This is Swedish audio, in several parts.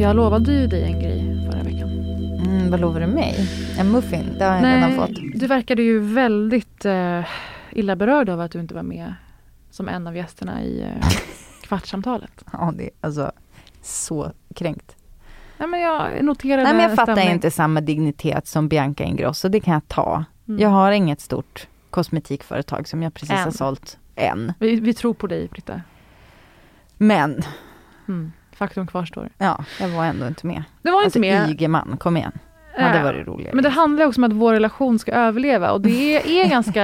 Jag lovade ju dig en grej förra veckan. Mm, vad lovar du mig? En muffin? Det har jag redan fått. Du verkade ju väldigt eh, illa berörd av att du inte var med som en av gästerna i eh, kvartssamtalet. Ja, det är alltså så kränkt. Nej, men jag noterade Nej, men jag fattar stämning. inte samma dignitet som Bianca Ingrosso. Det kan jag ta. Mm. Jag har inget stort kosmetikföretag som jag precis Än. har sålt än. Vi, vi tror på dig, Britta. Men, Mm. Faktum kvarstår. ja, jag var ändå inte med. Det var Alltså inte med. Ygeman, kom igen. Hade Eh, varit roligare. Men det handlar också om att vår relation ska överleva och det är ganska...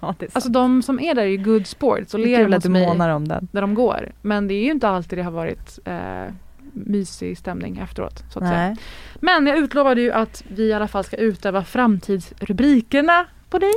ja, det är alltså de som är där är ju good sports och att hos mig om den. där de går. Men det är ju inte alltid det har varit eh, mysig stämning efteråt. Så att säga. Men jag utlovade ju att vi i alla fall ska utöva framtidsrubrikerna på dig.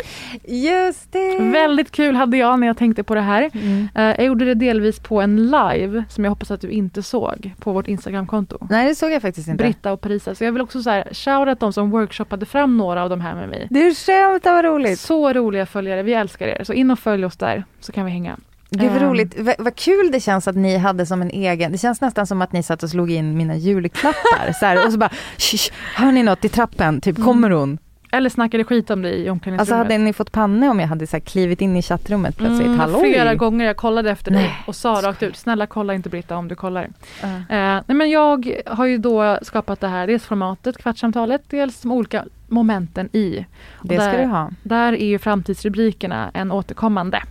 Just det! Väldigt kul hade jag när jag tänkte på det här. Mm. Eh, jag gjorde det delvis på en live som jag hoppas att du inte såg på vårt Instagramkonto. Nej, det såg jag faktiskt inte. Britta och Parisa. Så jag vill också så här, shoutout de som workshoppade fram några av de här med mig. Du skämt, vad roligt. Så roliga följare, vi älskar er. Så in och följ oss där så kan vi hänga. Gud vad Ehm. roligt, vad, vad kul det känns att ni hade som en egen, det känns nästan som att ni satt och slog in mina julklappar så här, och så bara, "Shh, hör ni något i trappen, typ kommer hon? Eller snackade skit om dig i Alltså omklädningsrummet. hade ni fått panne om jag hade så klivit in i chattrummet plötsligt, Mm, hallå? flera gånger jag kollade efter dig och sa rakt ut, snälla kolla inte Britta om du kollar. Ja. Eh, nej men jag har ju då skapat det här, dels formatet, kvartssamtalet, dels de olika momenten i. Och Det ska där, du ha. Där är ju framtidsrubrikerna en återkommande.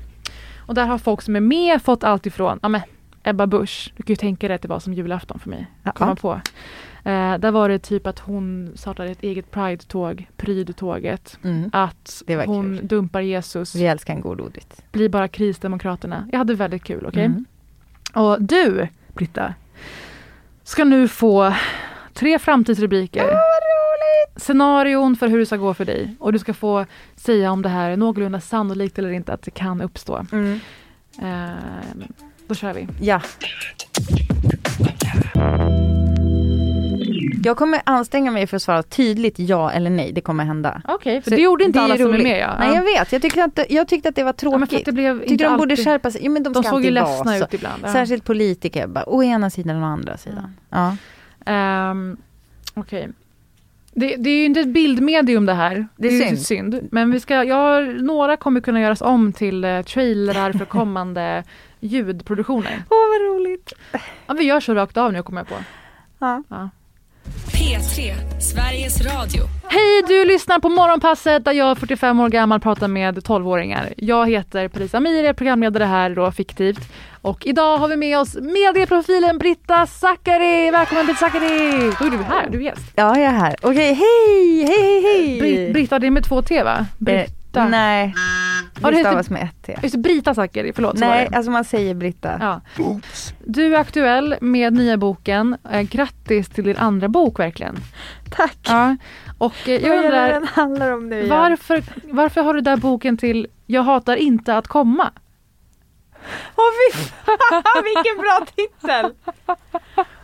Och där har folk som är med fått allt ifrån, ja men Ebba Busch, du kan ju tänka dig att det var som julafton för mig. Ja. Komma på. Eh, där var det typ att hon startade ett eget Pride-tåg, Pride-tåget. Mm. Att hon kul. dumpar Jesus, Vi älskar en god ordvits. blir bara krisdemokraterna. Jag hade väldigt kul, okej? Mm. Och du, Britta, ska nu få tre framtidsrubriker. Scenarion för hur det ska gå för dig. Och du ska få säga om det här är någorlunda sannolikt eller inte att det kan uppstå. Mm. Eh, då kör vi. Ja. Jag kommer anstränga mig för att svara tydligt ja eller nej, det kommer hända. Okej, för Så det gjorde inte det är alla som är med. Ja. Nej jag vet, jag tyckte att, jag tyckte att det var Ja, tråkigt. att det blev tyckte de borde alltid- skärpa sig. Jo, men de, De såg ju ledsna ut ibland. Ja. Särskilt politiker, bara å ena sidan och å andra sidan. Ja. Ehm, Okej. Det, det är ju inte ett bildmedium det här. Det är ju synd. synd. Men vi ska, har, några kommer kunna göras om till eh, trailrar för kommande ljudproduktioner. Åh vad roligt. Ja, vi gör så rakt av nu kommer jag på. Ja. Ja. P3, Sveriges Radio. Hej, du lyssnar på Morgonpasset där jag 45 år gammal pratar med 12-åringar. Jag heter Parisa Amir, är programledare här då fiktivt. Och idag har vi med oss medieprofilen Britta Zackari. Välkommen Britta Zackari! Då är du här, du är gäst. ja, jag är här. Okej, hej, hej, hej, Brit, hej. Britta, det är med två T va? Britta. Eh, nej, Ja, det stavas med ett T. Just det, Brita Zackari, förlåt. Nej, alltså man säger Britta. Ja. Du är aktuell med nya boken. Eh, grattis till din andra bok verkligen. Tack. Ja. Och eh, jag undrar, den handlar om nu igen? varför, varför har du där boken till Jag hatar inte att komma? Åh fy fan, vilken bra titel!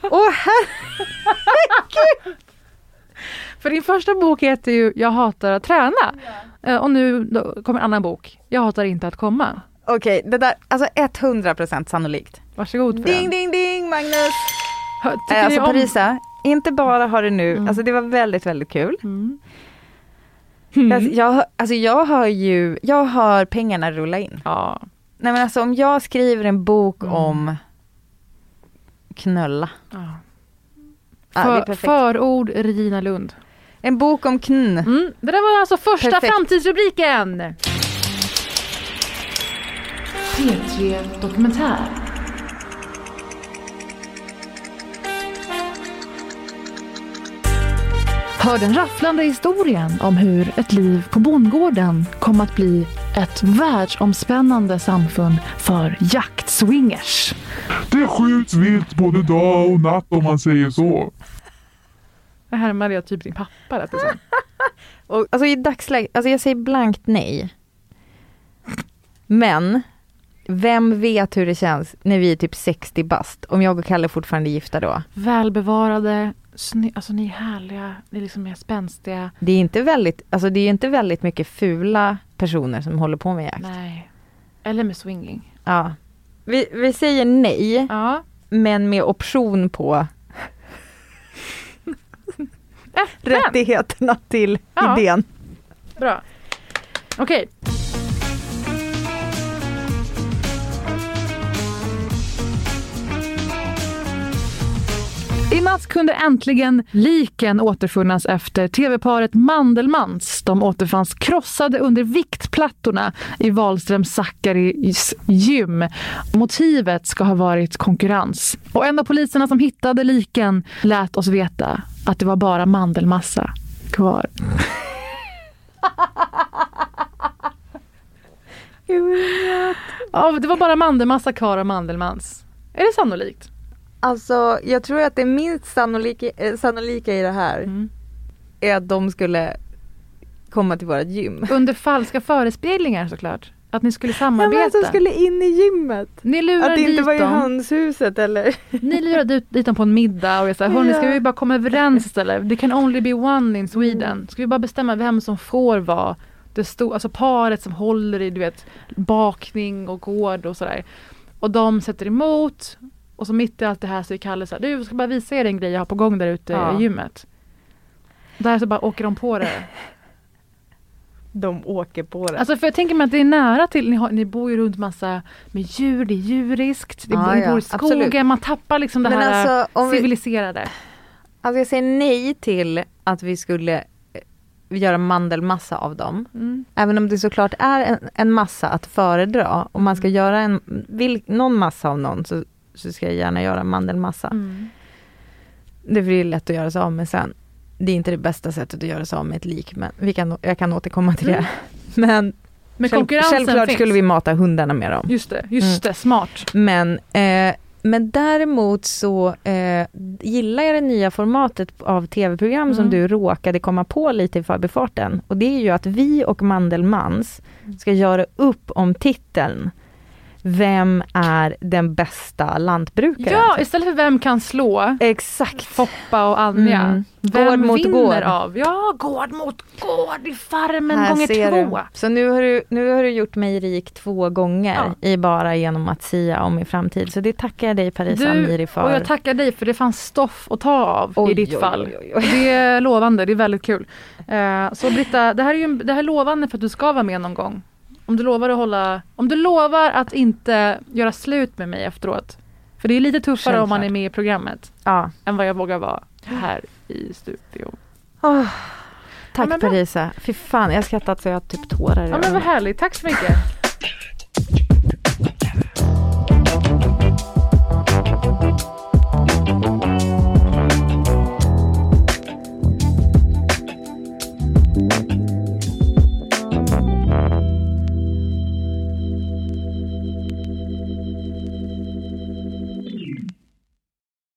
Åh herregud! För din första bok heter ju Jag hatar att träna. Eh, Och nu kommer en annan bok. Jag hatar inte att komma. Okej, det där, alltså 100% sannolikt. Varsågod för Ding den. ding ding Magnus! Hör- Tycker Eh, Alltså om... Parisa, inte bara har det nu, Mm. alltså det var väldigt väldigt kul. Mm. Jag, jag, alltså jag har ju, jag har pengarna rulla in. Ja. Nej men alltså om jag skriver en bok Mm. om knulla. ja. För, perfekt. förord Regina Lund. En bok om kn. Mm. Det där var alltså första Perfekt. framtidsrubriken. P3 Dokumentär. Hör den rafflande historien om hur ett liv på bondgården kom att bli ett världsomspännande samfund för jaktswingers. Det skjuts vilt både dag och natt om man säger så. Det härmade jag typ din pappa lät det som. Och, alltså i dagsläget, alltså jag säger blankt nej. Men, vem vet hur det känns när vi är typ 60 bast, om jag och Kalle fortfarande är gifta då? Välbevarade, sny- alltså ni är härliga, ni liksom är spänstiga. Det är inte väldigt, alltså det är inte väldigt mycket fula personer som håller på med jakt. Nej. Eller med swinging. Ja. Vi, vi säger nej, Ja. men med option på. Rättigheterna till Ja. idén. Bra. Okej. I natt kunde äntligen liken återfunnas efter tv-paret Mandelmans. De återfanns krossade under viktplattorna i Wahlström Zackaris gym. Motivet ska ha varit konkurrens. Och en av poliserna som hittade liken lät oss veta att det var bara mandelmassa kvar. Ja, det var bara mandelmassa kvar av Mandelmans. Är det sannolikt? Alltså jag tror att det minst sannolika, eh, sannolika i det här Mm. är att de skulle komma till vårt gym. Under falska förespeglingar såklart. Att ni skulle Ja, men samarbeta. att de skulle in i gymmet. Ni lurade Att det inte var i hönshuset eller? Ni lurade ut dit dem på en middag och jag sa, hörni ska vi bara komma överens istället? Det can only be one in Sweden. Ska vi bara bestämma vem som får vara det stora, alltså paret som håller i du vet bakning och gård och sådär. Och de sätter emot och så mitt i allt det här så är Kalle så här, du jag ska bara visa er en grej jag har på gång där ute Ja. i gymmet. Där så bara åker de på det. De åker på det. Alltså för jag tänker mig att det är nära till, ni, har, ni bor ju runt massa med djur, det är djuriskt, det ni ja, bor i skogen, absolut. man tappar liksom det Men här alltså, om vi- civiliserade. Alltså jag säger nej till att vi skulle eh, göra mandelmassa av dem. Mm. Även om det såklart är en, en massa att föredra. Om man ska Mm. göra en, vill, någon massa av någon så, så ska jag gärna göra mandelmassa. Mm. Det är är lätt att göra sig av med sen. Det är inte det bästa sättet att göra sig av med ett lik men vi kan, jag kan återkomma till det. Mm. Men Men själv, självklart finns. skulle vi mata hundarna med dem. Just det, just det, smart. Men, eh, men däremot så eh, gillar jag det nya formatet av tv-program som Mm. du råkade komma på lite i förbifarten. Och det är ju att vi och Mandelmans ska göra upp om titeln. Vem är den bästa lantbrukaren? Ja, istället för vem kan slå Exakt. Foppa och Anja. Mm. Vem Gård mot vinner gård. av? Ja, gård mot gård i farmen Här gånger två. du. Så nu har, du, nu har du gjort mig rik två gånger i bara genom att sia om min framtid. Så det tackar jag dig Parisa Amiri för. och jag tackar dig för det fanns stoff att ta av i Oj, ditt oj, fall. oj. Det är lovande, det är väldigt kul. Eh, så Britta, det här är ju det här är lovande för att du ska vara med någon gång. Om du lovar att hålla, om du lovar att inte göra slut med mig efteråt. För det är lite tuffare om man Självklart. är med i programmet Ja. än vad jag vågar vara här i studion. Åh, tack men bra. Parisa. Fy fan, jag har skrattat så jag har typ tårar i Ja men vad härligt, tack så mycket.